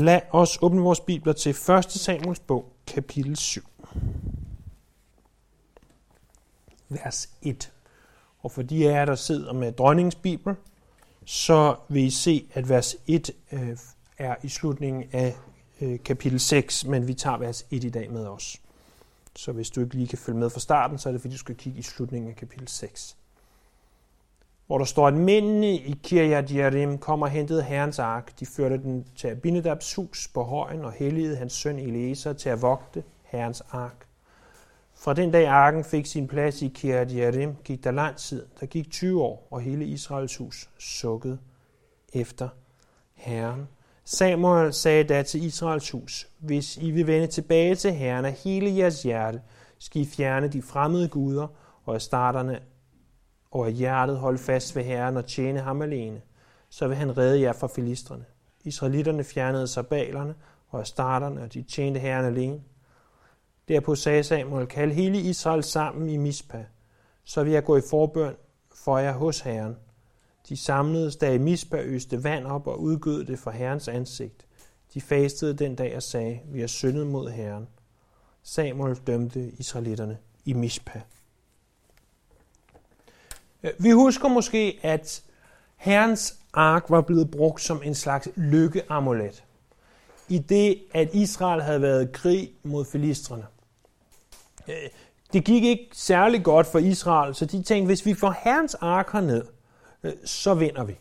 Lad os åbne vores bibler til 1. Samuels bog, kapitel 7. Vers 1. Og for de af jer, der sidder med dronningens bibel, så vil I se, at vers 1 øh, er i slutningen af øh, kapitel 6, men vi tager vers 1 i dag med os. Så hvis du ikke lige kan følge med fra starten, så er det fordi, du skal kigge i slutningen af kapitel 6 hvor der står, at mændene i Kirjat Jerim kom og hentede herrens ark. De førte den til Abinadabs hus på højen og helligede hans søn Eliezer til at vogte herrens ark. Fra den dag arken fik sin plads i Kirjat Jerim, gik der lang tid. Der gik 20 år, og hele Israels hus sukkede efter Herren. Samuel sagde da til Israels hus, hvis I vil vende tilbage til Herren af hele jeres hjerte, skal I fjerne de fremmede guder og starterne og af hjertet holde fast ved Herren og tjene ham alene, så vil han redde jer fra filistrene. Israelitterne fjernede sig balerne og starterne, og de tjente Herren alene. Derpå sagde Samuel, kald hele Israel sammen i Mispa, så vil jeg gå i forbøn for jer hos Herren. De samledes da i Mispa, øste vand op og udgød det for Herrens ansigt. De fastede den dag og sagde, vi har syndet mod Herren. Samuel dømte israelitterne i Mispa. Øh, vi husker måske, at Herrens ark var blevet brugt som en slags lykkeamulet. I det, at Israel havde været i krig mod filistrene. Øh, det gik ikke særlig godt for Israel, så de tænkte, hvis vi får Herrens ark herned, øh, så vinder vi.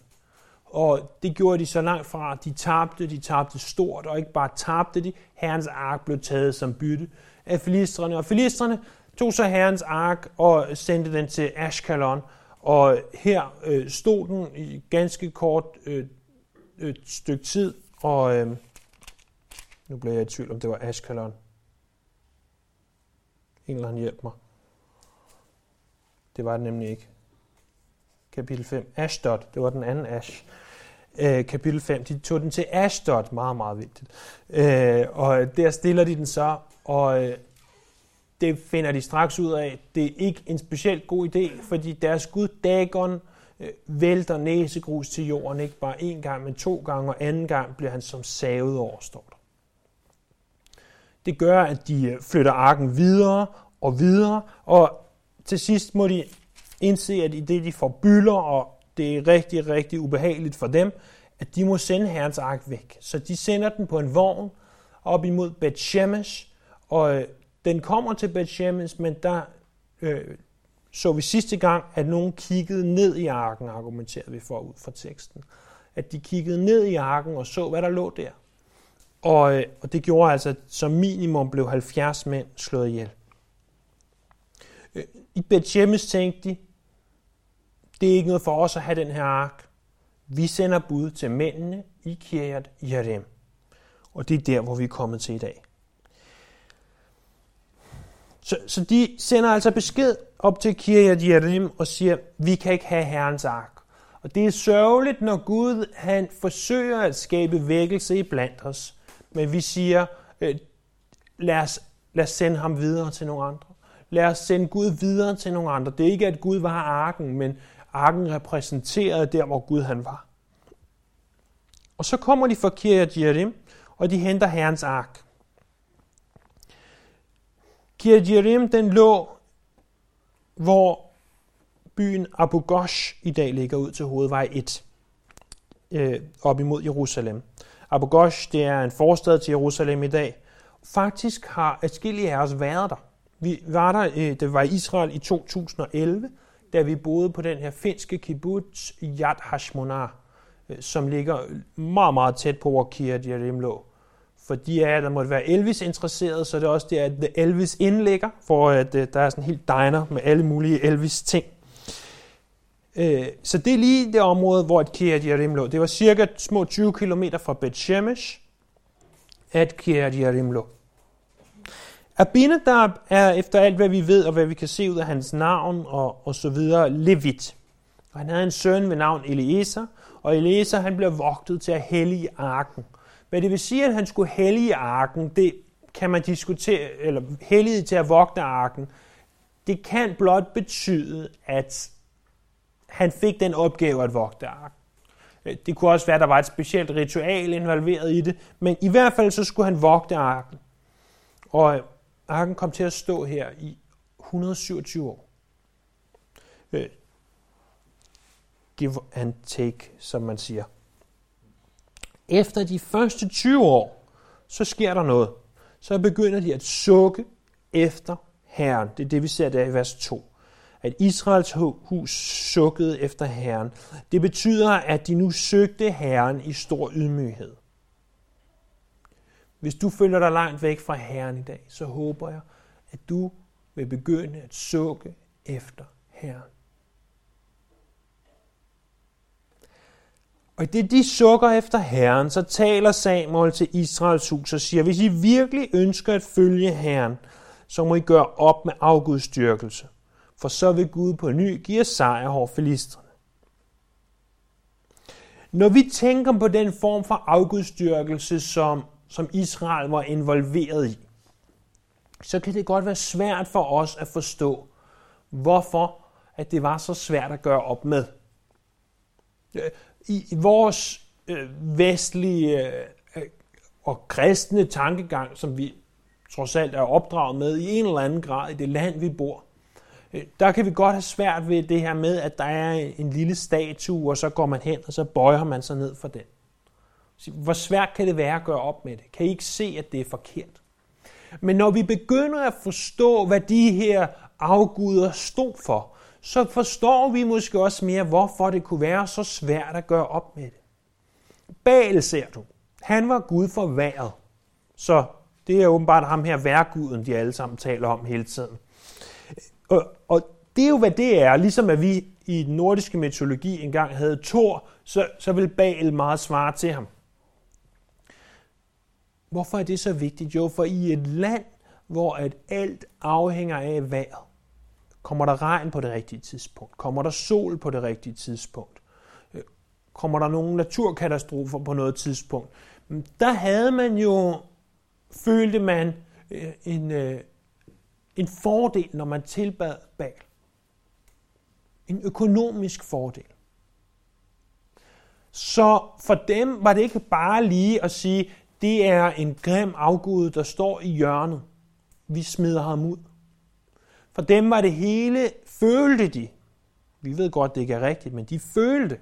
Og det gjorde de så langt fra. De tabte, de tabte stort, og ikke bare tabte de. Herrens ark blev taget som bytte af filistrene. Og filistrene tog så Herrens ark og sendte den til Ashkelon, og her øh, stod den i ganske kort øh, et stykke tid, og øh, nu bliver jeg i tvivl, om det var Ashkelon. En eller anden hjælp mig. Det var det nemlig ikke. Kapitel 5. Ashdod, det var den anden Ash. Øh, kapitel 5, de tog den til Ashdod, meget, meget vigtigt. Øh, og der stiller de den så, og øh, det finder de straks ud af. Det er ikke en specielt god idé, fordi deres gud Dagon øh, vælter næsegrus til jorden, ikke bare en gang, men to gange, og anden gang bliver han som savet over, står der. Det gør, at de øh, flytter arken videre og videre, og til sidst må de indse, at i det de får bylder, og det er rigtig, rigtig ubehageligt for dem, at de må sende herrens ark væk. Så de sender den på en vogn op imod Bethshemesh, og øh, den kommer til Bethshemesh, men der øh, så vi sidste gang, at nogen kiggede ned i arken, argumenterede vi for ud fra teksten. At de kiggede ned i arken og så, hvad der lå der. Og, øh, og det gjorde altså, at som minimum blev 70 mænd slået ihjel. Øh, I Bethshemesh tænkte de, det er ikke noget for os at have den her ark. Vi sender bud til mændene i Kirjat Jerim. Og det er der, hvor vi er kommet til i dag. Så, så de sender altså besked op til Kirjat Jerim og siger, vi kan ikke have Herrens ark. Og det er sørgeligt, når Gud han forsøger at skabe vækkelse i blandt os. Men vi siger, øh, lad, os, lad os sende ham videre til nogle andre. Lad os sende Gud videre til nogle andre. Det er ikke, at Gud var arken, men arken repræsenterede der, hvor Gud han var. Og så kommer de fra Kirjat Jerim, og de henter Herrens ark. Kirjerim, den lå, hvor byen Abu Ghosh i dag ligger ud til hovedvej 1, øh, op imod Jerusalem. Abu Ghosh, det er en forstad til Jerusalem i dag. Faktisk har adskillige af os været der. Vi var der, øh, det var i Israel i 2011, da vi boede på den her finske kibbutz Yad Hashmonah, øh, som ligger meget, meget tæt på, hvor Kiryat Jerim lå. For de af jer, der måtte være Elvis-interesseret, så er det også der, at The Elvis indlægger, for at øh, der er sådan en helt diner med alle mulige Elvis-ting. Øh, så det er lige det område, hvor et Kiryat Yarim lå. Det var cirka små 20 km fra Bet Shemesh, at Kiryat Yarim lå. Abinadab er efter alt, hvad vi ved, og hvad vi kan se ud af hans navn og, og så videre, levit. Og han havde en søn ved navn Eliezer, og Eliezer han blev vogtet til at hellige arken. Hvad det vil sige, at han skulle hellige arken, det kan man diskutere, eller hellige til at vogte arken, det kan blot betyde, at han fik den opgave at vogte arken. Øh, det kunne også være, at der var et specielt ritual involveret i det, men i hvert fald så skulle han vogte arken. Og øh, arken kom til at stå her i 127 år. Øh, give and take, som man siger. Efter de første 20 år, så sker der noget. Så begynder de at sukke efter Herren. Det er det, vi ser der i vers 2 at Israels hus sukkede efter Herren. Det betyder, at de nu søgte Herren i stor ydmyghed. Hvis du føler dig langt væk fra Herren i dag, så håber jeg, at du vil begynde at sukke efter Herren. Og i det de sukker efter Herren, så taler Samuel til Israels hus og siger, hvis I virkelig ønsker at følge Herren, så må I gøre op med afgudstyrkelse for så vil Gud på ny give sejr over filistrene. Når vi tænker på den form for afgudstyrkelse, som, som Israel var involveret i, så kan det godt være svært for os at forstå, hvorfor at det var så svært at gøre op med. I, vores øh, vestlige øh, og kristne tankegang, som vi trods alt er opdraget med i en eller anden grad i det land, vi bor, Øh, der kan vi godt have svært ved det her med, at der er en lille statue, og så går man hen, og så bøjer man sig ned for den. Hvor svært kan det være at gøre op med det? Kan I ikke se, at det er forkert? Men når vi begynder at forstå, hvad de her afguder stod for, så forstår vi måske også mere, hvorfor det kunne være så svært at gøre op med det. Baal ser du. Han var Gud for vejret. Så det er åbenbart ham her værguden, de alle sammen taler om hele tiden. Og, og det er jo, hvad det er. Ligesom at vi i den nordiske mytologi engang havde Thor, så, så vil Baal meget svare til ham. Hvorfor er det så vigtigt? Jo, for i et land, hvor at alt afhænger af vejret, kommer der regn på det rigtige tidspunkt, kommer der sol på det rigtige tidspunkt, øh, kommer der nogle naturkatastrofer på noget tidspunkt, mm, der havde man jo, følte man, øh, en, øh, en fordel, når man tilbad Baal. En økonomisk fordel. Så for dem var det ikke bare lige at sige, det er en grim afgud, der står i hjørnet. Vi smider ham ud. For dem var det hele, følte de. Vi ved godt, det ikke er rigtigt, men de følte,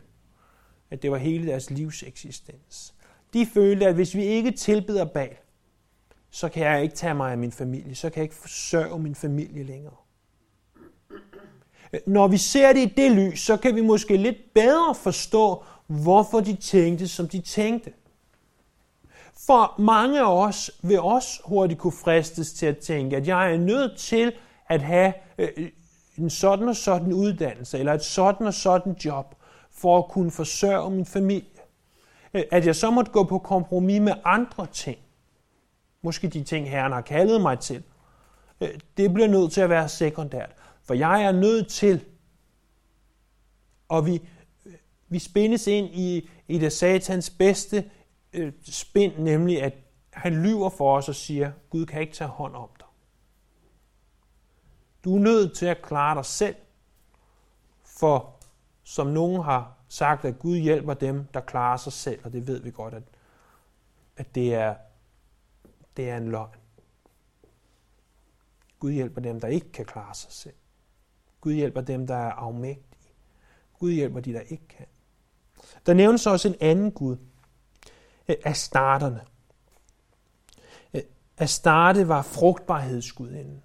at det var hele deres livs eksistens. De følte, at hvis vi ikke tilbeder Baal, så kan jeg ikke tage mig af min familie, så kan jeg ikke forsørge min familie længere. Når vi ser det i det lys, så kan vi måske lidt bedre forstå, hvorfor de tænkte, som de tænkte. For mange af os vil også hurtigt kunne fristes til at tænke, at jeg er nødt til at have øh, øh, en sådan og sådan uddannelse, eller et sådan og sådan job, for at kunne forsørge min familie. Øh, at jeg så måtte gå på kompromis med andre ting. Måske de ting, Herren har kaldet mig til. Det bliver nødt til at være sekundært. For jeg er nødt til, og vi, vi spændes ind i, i det satans bedste øh, spind, nemlig at han lyver for os og siger, Gud kan ikke tage hånd om. Du er nødt til at klare dig selv, for som nogen har sagt, at Gud hjælper dem, der klarer sig selv, og det ved vi godt, at, at det er det er en løgn. Gud hjælper dem, der ikke kan klare sig selv. Gud hjælper dem, der er afmægtige. Gud hjælper de, der ikke kan. Der nævnes også en anden Gud. Øh, Af starterne. Øh, Astarte var frugtbarhedsgudinden.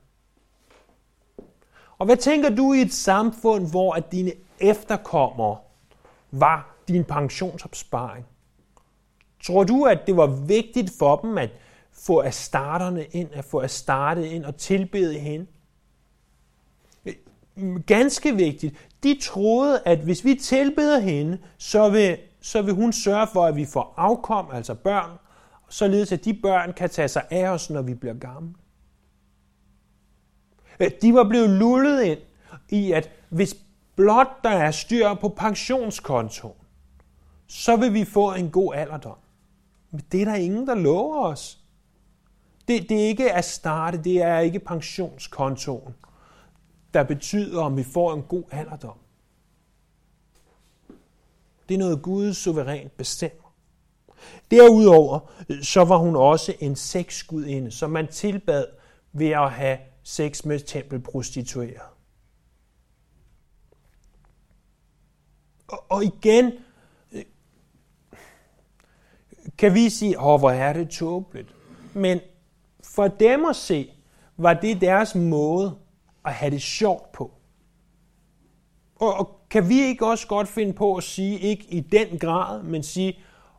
Og hvad tænker du i et samfund, hvor at dine efterkommere var din pensionsopsparing? Tror du, at det var vigtigt for dem, at få astarterne ind, at få starte ind og tilbede hende. Ganske vigtigt. De troede, at hvis vi tilbeder hende, så vil, så vil hun sørge for, at vi får afkom, altså børn, således at de børn kan tage sig af os, når vi bliver gamle. Øh, de var blevet lullet ind i, at hvis blot der er styr på pensionskontoen, så vil vi få en god alderdom. Men det er der ingen, der lover os. Det, det er ikke at starte, det er ikke pensionskontoen, der betyder, om vi får en god alderdom. Det er noget Gud suverænt bestemmer. Derudover øh, så var hun også en sexgudinde, som man tilbad ved at have sex med tempelprostitueret. Og, og igen øh, kan vi sige, åh, hvor er det tåbeligt. Men for dem at se, var det deres måde at have det sjovt på. Og, og kan vi ikke også godt finde på at sige, ikke i den grad, men sige,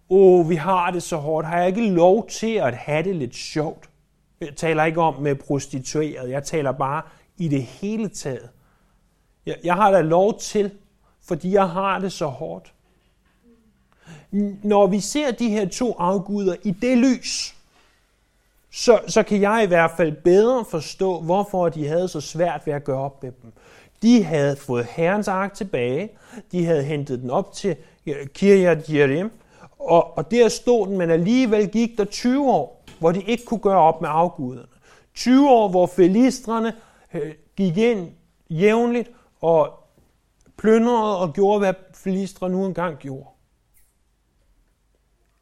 åh, vi har det så hårdt, har jeg ikke lov til at have det lidt sjovt? Jeg taler ikke om med prostitueret, jeg taler bare i det hele taget. Jeg, jeg har da lov til, fordi jeg har det så hårdt. Når vi ser de her to afguder i det lys, så, så kan jeg i hvert fald bedre forstå, hvorfor de havde så svært ved at gøre op med dem. De havde fået herrens ark tilbage, de havde hentet den op til Kirjat Jerim, og, og der stod den, men alligevel gik der 20 år, hvor de ikke kunne gøre op med afguderne. 20 år, hvor filistrene øh, gik ind jævnligt og plyndrede og gjorde, hvad filistre nu engang gjorde.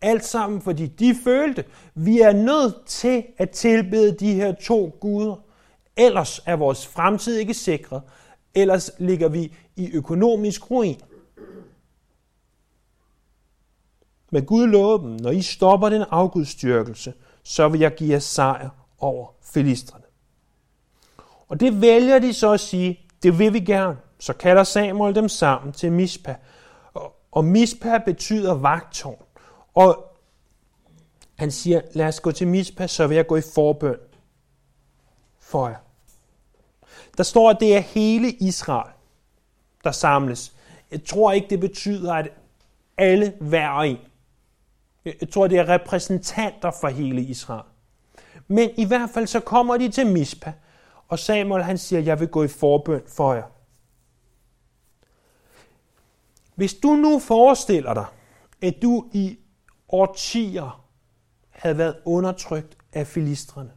Alt sammen, fordi de følte, vi er nødt til at tilbede de her to guder. Ellers er vores fremtid ikke sikret. Ellers ligger vi i økonomisk ruin. Men Gud lovede dem, når I stopper den afgudstyrkelse, så vil jeg give jer sejr over filistrene. Og det vælger de så at sige, det vil vi gerne. Så kalder Samuel dem sammen til Mispa. Og Mispa betyder vagtårn. Og han siger, lad os gå til Mispa, så vil jeg gå i forbøn for jer. Der står, at det er hele Israel, der samles. Jeg tror ikke, det betyder, at alle hver og en. Jeg tror, det er repræsentanter for hele Israel. Men i hvert fald så kommer de til Mispa, og Samuel han siger, jeg vil gå i forbøn for jer. Hvis du nu forestiller dig, at du i årtier havde været undertrykt af filistrene,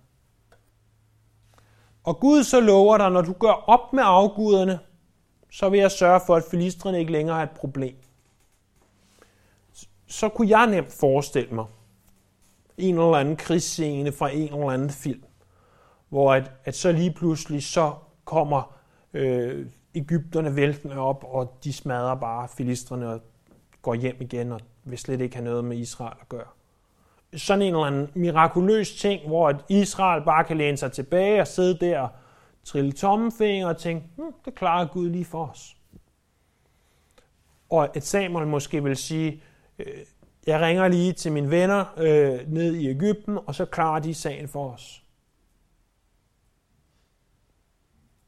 og Gud så lover dig, når du gør op med afguderne, så vil jeg sørge for, at filistrene ikke længere er et problem. Så kunne jeg nemt forestille mig en eller anden krigsscene fra en eller anden film, hvor at, at så lige pludselig så kommer øh, Ægypterne væltende op, og de smadrer bare filistrene og går hjem igen og vil slet ikke have noget med Israel at gøre. Sådan en eller anden mirakuløs ting, hvor at Israel bare kan læne sig tilbage og sidde der og trille tommefinger og tænke, hm, det klarer Gud lige for os. Og at Samuel måske vil sige, Øh, jeg ringer lige til mine venner øh, ned i Ægypten, og så klarer de sagen for os.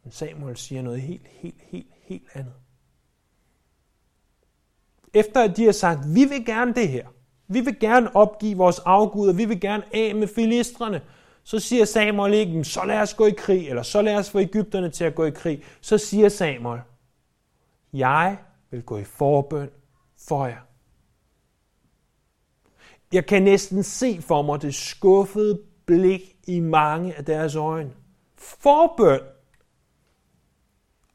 Men Samuel siger noget helt, helt, helt, helt andet. Efter at de har sagt, vi vil gerne det her, vi vil gerne opgive vores afguder, vi vil gerne af med filistrene, så siger Samuel ikke, så lad os gå i krig, eller så lad os få Ægypterne til at gå i krig. Så siger Samuel, jeg vil gå i forbøn for jer. Jeg kan næsten se for mig det skuffede blik i mange af deres øjne. Forbøn.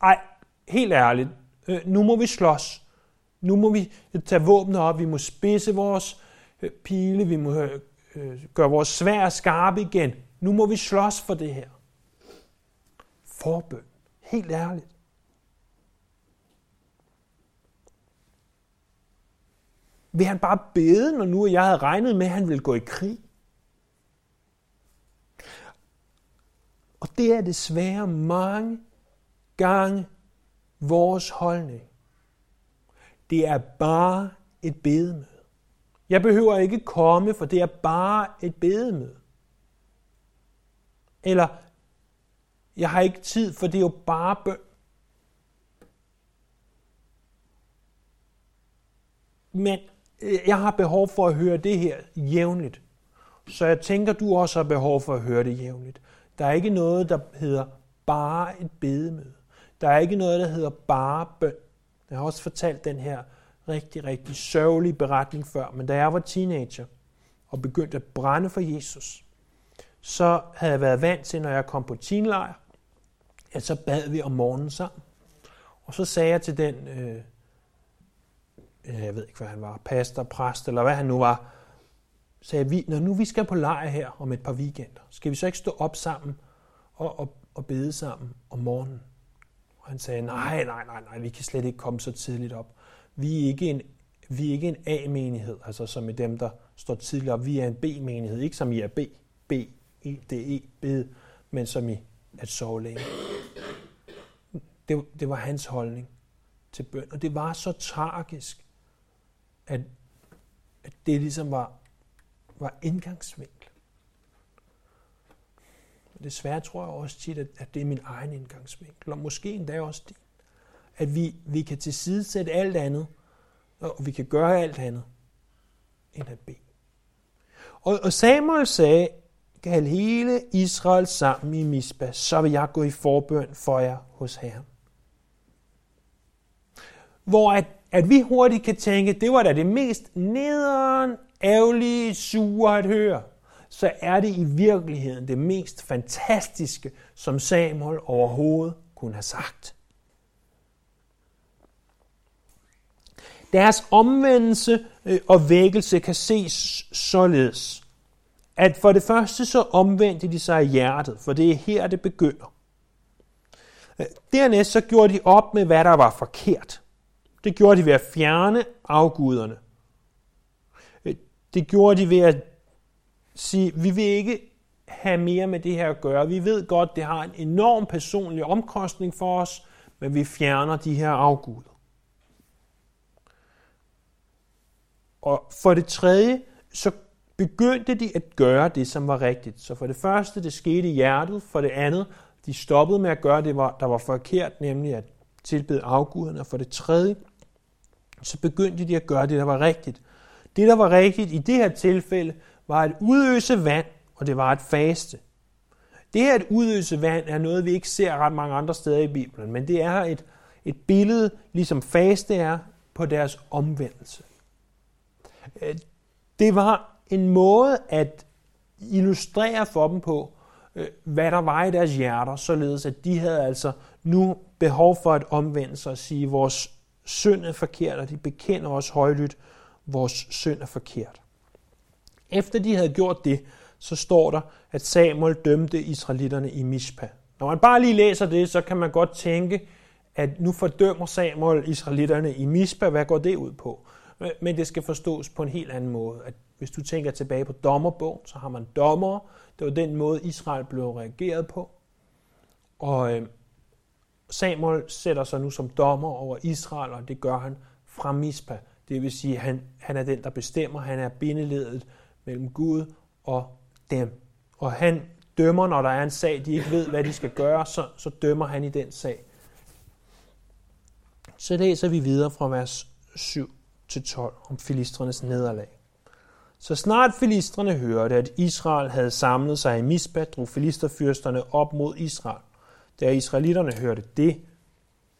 Ej, helt ærligt, øh, nu må vi slås. Nu må vi tage våbnene op, vi må spidse vores øh, pile, vi må øh, gøre vores svær skarpe igen. Nu må vi slås for det her. Forbøn. Helt ærligt. Vil han bare bede, når nu jeg havde regnet med, at han ville gå i krig? Og det er desværre mange gange vores holdning. Det er bare et bedemøde. Jeg behøver ikke komme, for det er bare et bedemøde. Eller, jeg har ikke tid, for det er jo bare bøn. Men jeg har behov for at høre det her jævnligt. Så jeg tænker, du også har behov for at høre det jævnligt. Der er ikke noget, der hedder bare et bedemøde. Der er ikke noget, der hedder bare bøn. Jeg har også fortalt den her rigtig, rigtig sørgelige beretning før, men da jeg var teenager og begyndte at brænde for Jesus, så havde jeg været vant til, når jeg kom på teenlejr, at så bad vi om morgenen sammen. Og så sagde jeg til den øh, Øh, jeg ved ikke, hvad han var, pastor, præst, eller hvad han nu var, sagde vi, når nu vi skal på lejr her om et par weekender, skal vi så ikke stå op sammen og, og, og bede sammen om morgenen? Og han sagde, nej, nej, nej, nej, vi kan slet ikke komme så tidligt op. Vi er ikke en, vi er ikke en A-menighed, altså som i dem, der står tidligt op. Vi er en B-menighed, ikke som I er B, B, E, D, E, bede, men som i at sove længe. Det, det var hans holdning til bøn, og det var så tragisk, at, at det ligesom var, var indgangsvinkel. Desværre tror jeg også tit, at, at det er min egen indgangsvinkel, og måske endda også din. At vi, vi kan tilsidesætte alt andet, og vi kan gøre alt andet, end at bede. Og, og Samuel sagde, kald hele Israel sammen i Misba, så vil jeg gå i forbøn for jer hos Herren. Hvor at, at vi hurtigt kan tænke, det var da det mest nederen, ærgerlige, sure at høre, så er det i virkeligheden det mest fantastiske, som Samuel overhovedet kunne have sagt. Deres omvendelse øh, og vækkelse kan ses således, at for det første så omvendte de sig i hjertet, for det er her, det begynder. Øh, dernæst så gjorde de op med, hvad der var forkert. Det gjorde de ved at fjerne afguderne. Øh, det gjorde de ved at sige, vi vil ikke have mere med det her at gøre. Vi ved godt, det har en enorm personlig omkostning for os, men vi fjerner de her afguder. Og for det tredje, så begyndte de at gøre det, som var rigtigt. Så for det første, det skete i hjertet. For det andet, de stoppede med at gøre det, der var forkert, nemlig at tilbede afguderne. Og for det tredje, så begyndte de at gøre det, der var rigtigt. Det, der var rigtigt i det her tilfælde, var at udøse vand, og det var at faste. Det her at udøse vand er noget, vi ikke ser ret mange andre steder i Bibelen, men det er et, et billede, ligesom faste er, på deres omvendelse. Øh, det var en måde at illustrere for dem på, øh, hvad der var i deres hjerter, således at de havde altså nu behov for at omvende sig og sige, vores synd er forkert, og de bekender os højlydt, vores synd er forkert. Efter de havde gjort det, så står der, at Samuel dømte israelitterne i Mishpa. Når man bare lige læser det, så kan man godt tænke, at nu fordømmer Samuel israelitterne i Mishpa. Hvad går det ud på? Men det skal forstås på en helt anden måde. At hvis du tænker tilbage på dommerbogen, så har man dommer. Det var den måde, Israel blev reageret på. Og øhm, Samuel sætter sig nu som dommer over Israel, og det gør han fra Mispa. Det vil sige, at han, han er den, der bestemmer. Han er bindeledet mellem Gud og dem. Og han dømmer, når der er en sag, de ikke ved, hvad de skal gøre, så, så dømmer han i den sag. Så læser vi videre fra vers 7 til 12 om filistrenes nederlag. Så snart filistrene hørte, at Israel havde samlet sig i Mispa, drog filisterfyrsterne op mod Israel. Da israelitterne hørte det,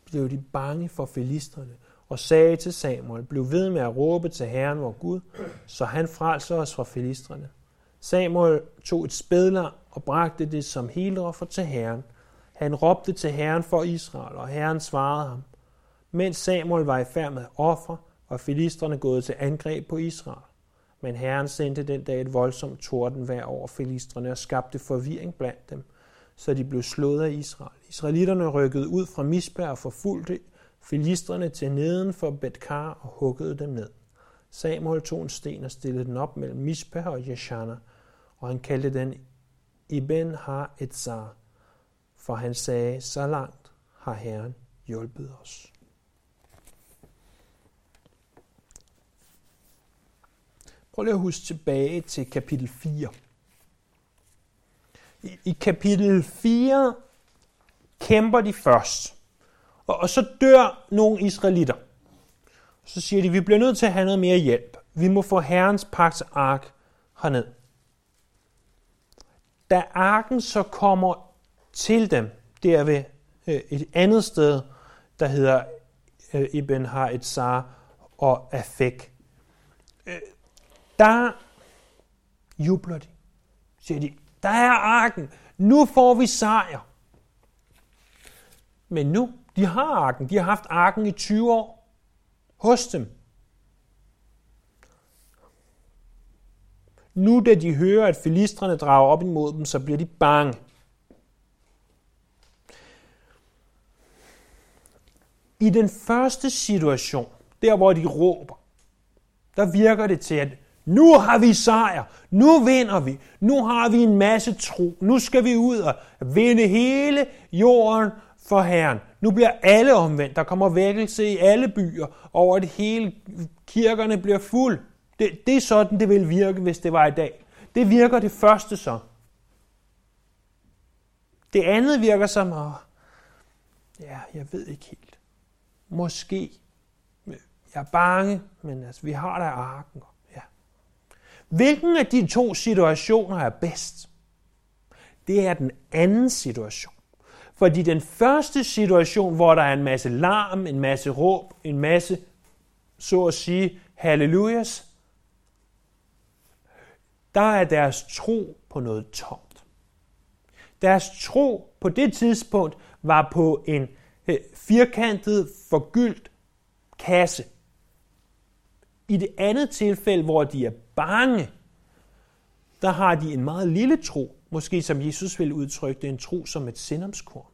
blev de bange for filisterne og sagde til Samuel, blev ved med at råbe til Herren vor Gud, så han frelser os fra filisterne. Samuel tog et spædler og bragte det som heloffer til Herren. Han råbte til Herren for Israel, og Herren svarede ham. Mens Samuel var i færd med offer, var filisterne gået til angreb på Israel. Men Herren sendte den dag et voldsomt tordenvejr over filisterne og skabte forvirring blandt dem, så de blev slået af Israel. Israelitterne rykkede ud fra Misbær og forfulgte filistrene til neden for Betkar og huggede dem ned. Samuel tog en sten og stillede den op mellem Misbær og Jeshana, og han kaldte den Iben har Etzar, for han sagde, så langt har Herren hjulpet os. Prøv lige at huske tilbage til kapitel 4. I, kapitel 4 kæmper de først, og, og så dør nogle israelitter. Så siger de, vi bliver nødt til at have noget mere hjælp. Vi må få Herrens pagts ark herned. Da arken så kommer til dem, der ved øh, et andet sted, der hedder øh, Ibn Ha'etzar og Afek, øh, der jubler de. Siger de, der er arken. Nu får vi sejr. Men nu, de har arken. De har haft arken i 20 år hos dem. Nu da de hører, at filistrene drager op imod dem, så bliver de bange. I den første situation, der hvor de råber, der virker det til, at nu har vi sejr, nu vinder vi, nu har vi en masse tro, nu skal vi ud og vinde hele jorden for Herren. Nu bliver alle omvendt, der kommer vækkelse i alle byer, over at hele kirkerne bliver fuld. Det, det er sådan, det vil virke, hvis det var i dag. Det virker det første så. Det andet virker som, at, ja, jeg ved ikke helt. Måske. Jeg er bange, men altså, vi har da arken. Hvilken af de to situationer er bedst? Det er den anden situation. Fordi den første situation, hvor der er en masse larm, en masse råb, en masse, så at sige, hallelujas, der er deres tro på noget tomt. Deres tro på det tidspunkt var på en øh, firkantet, forgyldt kasse. I det andet tilfælde, hvor de er bange, der har de en meget lille tro, måske som Jesus ville udtrykke det, en tro som et sindomskorn.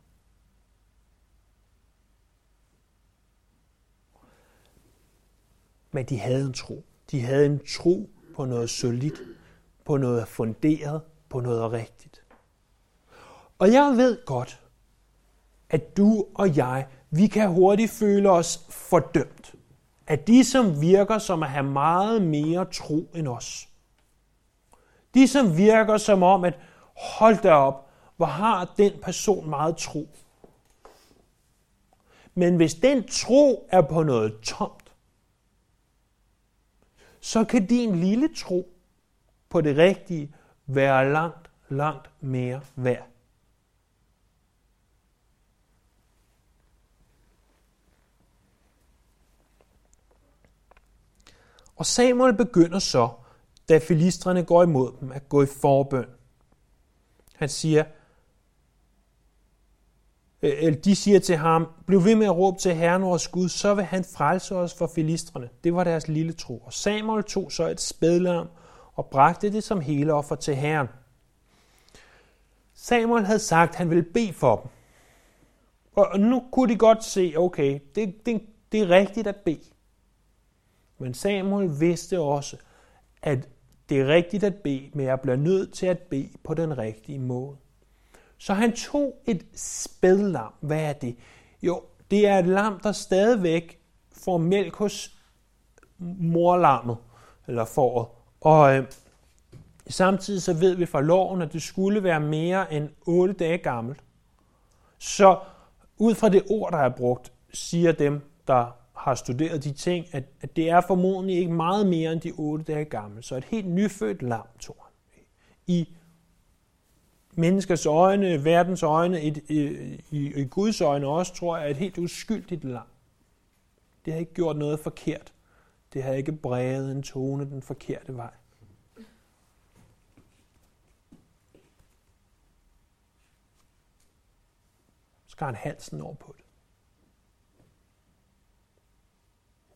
Men de havde en tro. De havde en tro på noget solidt, på noget funderet, på noget rigtigt. Og jeg ved godt, at du og jeg, vi kan hurtigt føle os fordømt. At de, som virker som at have meget mere tro end os. De, som virker som om, at hold da op, hvor har den person meget tro. Men hvis den tro er på noget tomt, så kan din lille tro på det rigtige være langt, langt mere værd. Og Samuel begynder så, da filistrene går imod dem, at gå i forbøn. Han siger, eller de siger til ham, bliv ved med at råbe til Herren vores Gud, så vil han frelse os for filistrene. Det var deres lille tro. Og Samuel tog så et spædlarm og bragte det som hele offer til Herren. Samuel havde sagt, at han ville bede for dem. Og nu kunne de godt se, okay, det, det, det er rigtigt at bede. Men Samuel vidste også, at det er rigtigt at bede, men jeg bliver nødt til at bede på den rigtige måde. Så han tog et spædlam. Hvad er det? Jo, det er et lam, der stadigvæk får mælk hos morlammet, eller fåret. Og øh, samtidig så ved vi fra loven, at det skulle være mere end 8 dage gammelt. Så ud fra det ord, der er brugt, siger dem, der har studeret de ting, at, at det er formodentlig ikke meget mere end de 8 dage gammel. Så et helt nyfødt lam, tog han. I menneskers øjne, verdens øjne, et, i, i, i Guds øjne også, tror jeg, et helt uskyldigt lam. Det har ikke gjort noget forkert. Det har ikke bredet en tone den forkerte vej. skar han halsen over på det.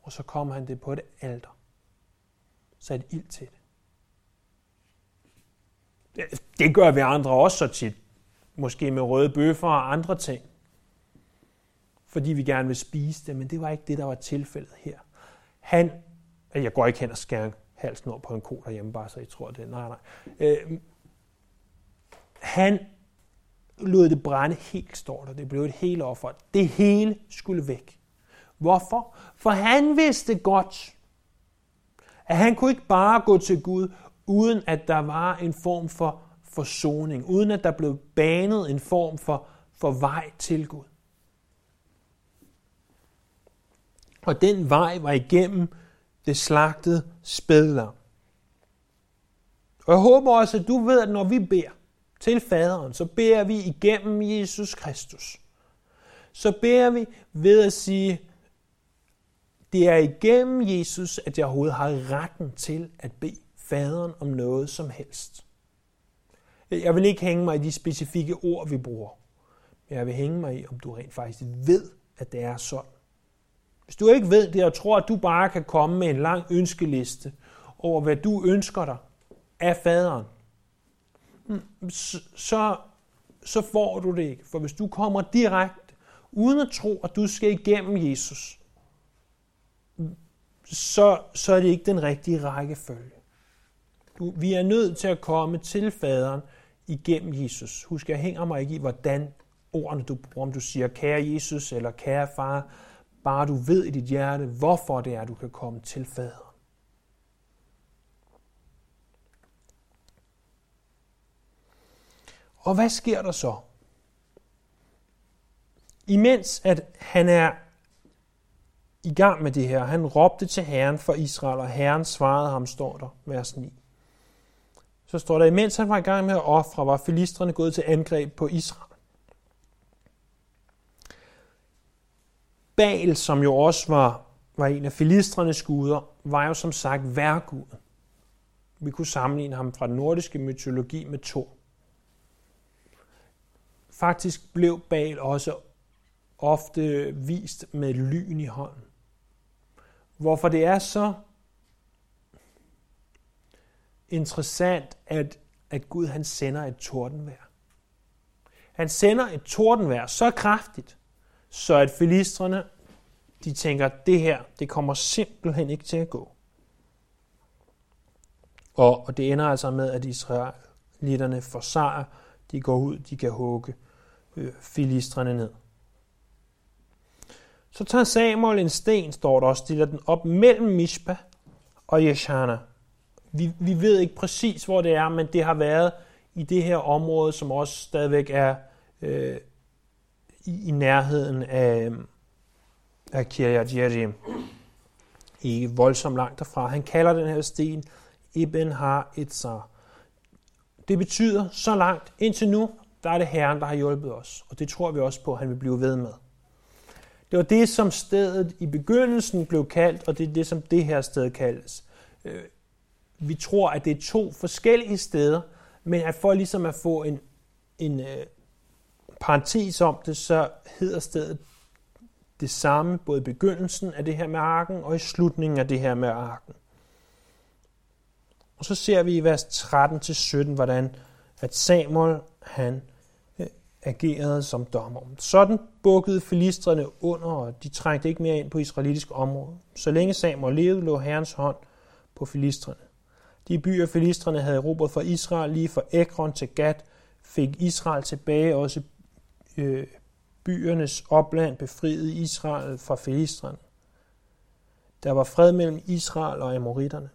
Og så kom han det på et alter. Sat ild til det. Det gør vi andre også så tit. Måske med røde bøffer og andre ting. Fordi vi gerne vil spise det, men det var ikke det, der var tilfældet her. Han, jeg går ikke hen og skærer halsen over på en ko derhjemme, bare så I tror det. Nej, nej. Øh, han lod det brænde helt, står der. Det blev et helt offer. Det hele skulle væk. Hvorfor? For han vidste godt, at han kunne ikke bare gå til Gud, uden at der var en form for forsoning, uden at der blev banet en form for, for vej til Gud. Og den vej var igennem det slagtede spædler. Og jeg håber også, at du ved, at når vi beder til faderen, så beder vi igennem Jesus Kristus. Så beder vi ved at sige, det er igennem Jesus, at jeg overhovedet har retten til at bede faderen om noget som helst. Jeg vil ikke hænge mig i de specifikke ord, vi bruger. Men jeg vil hænge mig i, om du rent faktisk ved, at det er sådan. Hvis du ikke ved det, og tror, at du bare kan komme med en lang ønskeliste over, hvad du ønsker dig, af faderen, hmm, så, så får du det ikke. For hvis du kommer direkte, uden at tro, at du skal igennem Jesus, så, så er det ikke den rigtige rækkefølge. Du, vi er nødt til at komme til faderen igennem Jesus. Husk, jeg hænger mig ikke i, hvordan ordene du bruger, om du siger, kære Jesus eller kære far, bare du ved i dit hjerte, hvorfor det er, du kan komme til faderen. Og hvad sker der så? Imens at han er i gang med det her, han råbte til Herren for Israel, og Herren svarede ham, står der, vers 9. Så står der, imens han var i gang med at ofre, var filistrene gået til angreb på Israel. Baal, som jo også var, var en af filistrenes guder, var jo som sagt værgud. Vi kunne sammenligne ham fra den nordiske mytologi med Thor. Faktisk blev Baal også ofte vist med lyn i hånden. Hvorfor det er så interessant, at, at Gud han sender et tordenvejr. Han sender et tordenvejr så kraftigt, så at filistrene de tænker, det her, det kommer simpelthen ikke til at gå. Og, og det ender altså med, at israelitterne får sejr. De går ud, de kan hugge øh, filistrene ned. Så tager Samuel en sten, står der og stiller den op mellem Mishpa og Yeshana. Vi, vi ved ikke præcis, hvor det er, men det har været i det her område, som også stadigvæk er øh, i, i nærheden af, af Kiryat Jerim. Ikke voldsomt langt derfra. Han kalder den her sten Ibn Har Etzar. Det betyder så langt indtil nu, der er det Herren, der har hjulpet os. Og det tror vi også på, at han vil blive ved med. Det var det, som stedet i begyndelsen blev kaldt, og det er det, som det her sted kaldes. Øh, vi tror, at det er to forskellige steder, men at for ligesom at få en, en øh, parentes om det, så hedder stedet det samme, både i begyndelsen af det her med arken, og i slutningen af det her med arken. Og så ser vi i vers 13-17, hvordan at Samuel, han agerede som dommer. Sådan bukkede filistrene under, og de trængte ikke mere ind på israelitisk område. Så længe Samuel levede, lå Herrens hånd på filistrene. De byer, filistrene havde erobret fra Israel, lige fra Ekron til Gat, fik Israel tilbage, også øh, byernes opland befriede Israel fra filistrene. Der var fred mellem Israel og amoritterne.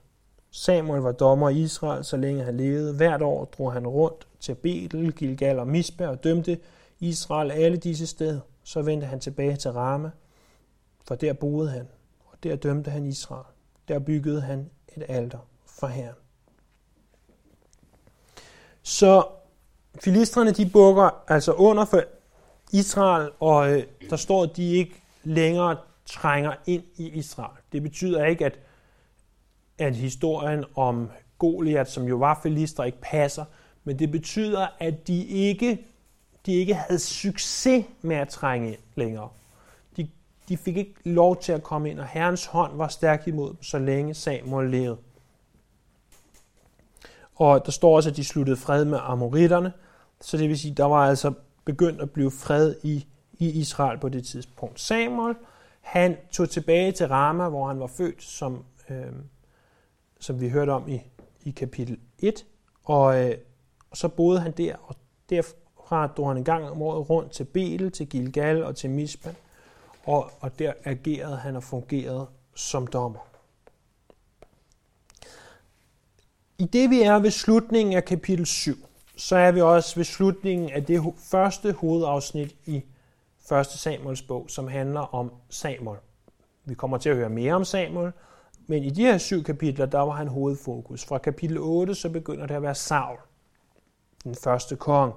Samuel var dommer i Israel, så længe han levede. Hvert år drog han rundt til Betel, Gilgal og Mispa og dømte Israel alle disse steder. Så vendte han tilbage til Rama, for der boede han, og der dømte han Israel. Der byggede han et alter for Herren. Så filistrene de bukker altså under for Israel, og øh, der står, at de ikke længere trænger ind i Israel. Det betyder ikke, at, at historien om Goliat, som jo var filister, ikke passer, men det betyder, at de ikke, de ikke havde succes med at trænge ind længere. De, de fik ikke lov til at komme ind, og Herrens hånd var stærk imod dem, så længe Samuel levede. Og der står også, at de sluttede fred med amoritterne, så det vil sige, der var altså begyndt at blive fred i, i Israel på det tidspunkt. Samuel, han tog tilbage til Rama, hvor han var født, som, øh, som vi hørte om i, i kapitel 1, og, øh, og så boede han der, og derfra drog han en gang om året rundt til Betel, til Gilgal og til Misban, og, og der agerede han og fungerede som dommer. I det vi er ved slutningen af kapitel 7, så er vi også ved slutningen af det første hovedafsnit i 1. Samuels bog, som handler om Samuel. Vi kommer til at høre mere om Samuel, men i de her syv kapitler, der var han hovedfokus. Fra kapitel 8, så begynder det at være Saul den første kong.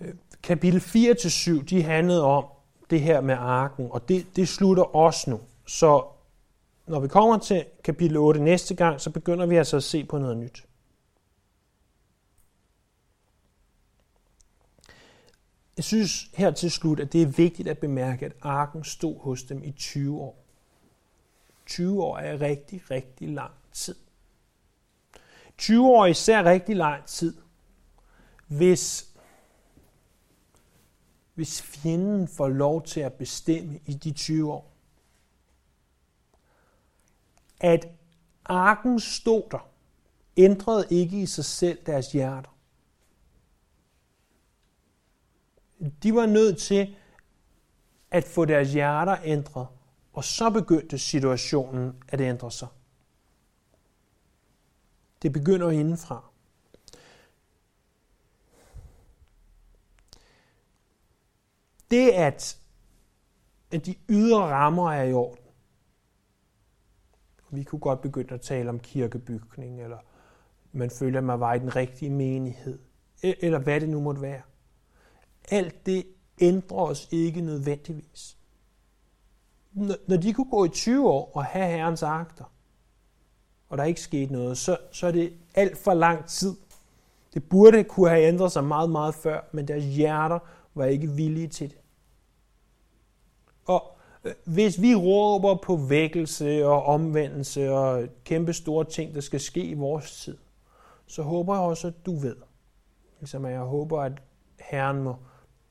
Øh, kapitel 4-7, de handlede om det her med arken, og det, det slutter også nu. Så når vi kommer til kapitel 8 næste gang, så begynder vi altså at se på noget nyt. Jeg synes her til slut, at det er vigtigt at bemærke, at arken stod hos dem i 20 år. 20 år er rigtig, rigtig lang tid. 20 år er især rigtig lang tid, hvis, hvis fjenden får lov til at bestemme i de 20 år. At arken stod der, ændrede ikke i sig selv deres hjerter. De var nødt til at få deres hjerter ændret, og så begyndte situationen at ændre sig. Det begynder indenfra. Det at, at de ydre rammer er i orden. Vi kunne godt begynde at tale om kirkebygning, eller man føler, at man var i den rigtige menighed, e-, eller hvad det nu måtte være. Alt det ændrer os ikke nødvendigvis. Når de kunne gå i 20 år og have herrens akter, og der er ikke sket noget, så, så er det alt for lang tid. Det burde kunne have ændret sig meget, meget før, men deres hjerter var ikke villige til det. Og øh, hvis vi råber på vækkelse og omvendelse og kæmpe store ting, der skal ske i vores tid, så håber jeg også, at du ved. Ligesom jeg håber, at Herren må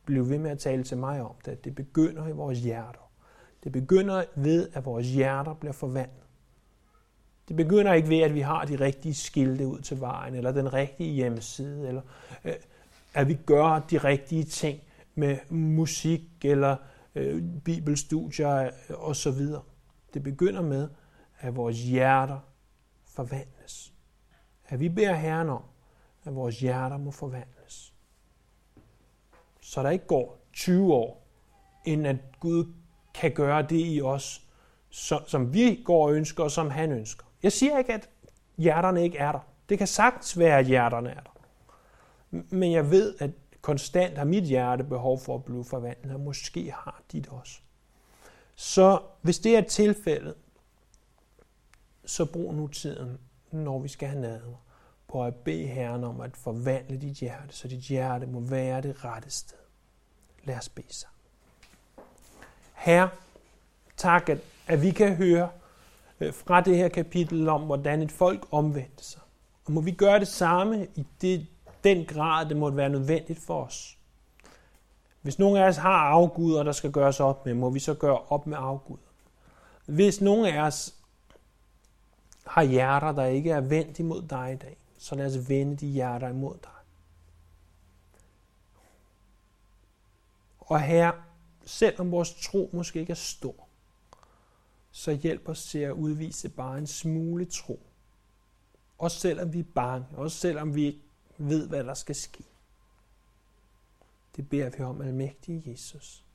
blive ved med at tale til mig om det. Det begynder i vores hjerter. Det begynder ved, at vores hjerter bliver forvandlet. Det begynder ikke ved, at vi har de rigtige skilte ud til vejen, eller den rigtige hjemmeside, eller øh, at vi gør de rigtige ting med musik, eller øh, bibelstudier øh, osv. Det begynder med, at vores hjerter forvandles. At vi beder Herren om, at vores hjerter må forvandles. Så der ikke går 20 år, inden at Gud kan gøre det i os, som vi går og ønsker, og som han ønsker. Jeg siger ikke, at hjerterne ikke er der. Det kan sagtens være, at hjerterne er der. Men jeg ved, at konstant har mit hjerte behov for at blive forvandlet, og måske har dit også. Så hvis det er tilfældet, så brug nu tiden, når vi skal have nadver, på at bede Herren om at forvandle dit hjerte, så dit hjerte må være det rette sted. Lad os bede sammen. Herre, tak, at, at vi kan høre øh, fra det her kapitel om, hvordan et folk omvendte sig. Og må vi gøre det samme i det, den grad, det måtte være nødvendigt for os. Hvis nogen af os har afguder, der skal gøres op med, må vi så gøre op med afguder. Hvis nogen af os har hjerter, der ikke er vendt imod dig i dag, så lad os vende de hjerter imod dig. Og her, selvom vores tro måske ikke er stor, så hjælp os til at udvise bare en smule tro. Også selvom vi er bange, også selvom vi ikke ved, hvad der skal ske. Det beder vi om, almægtige Jesus.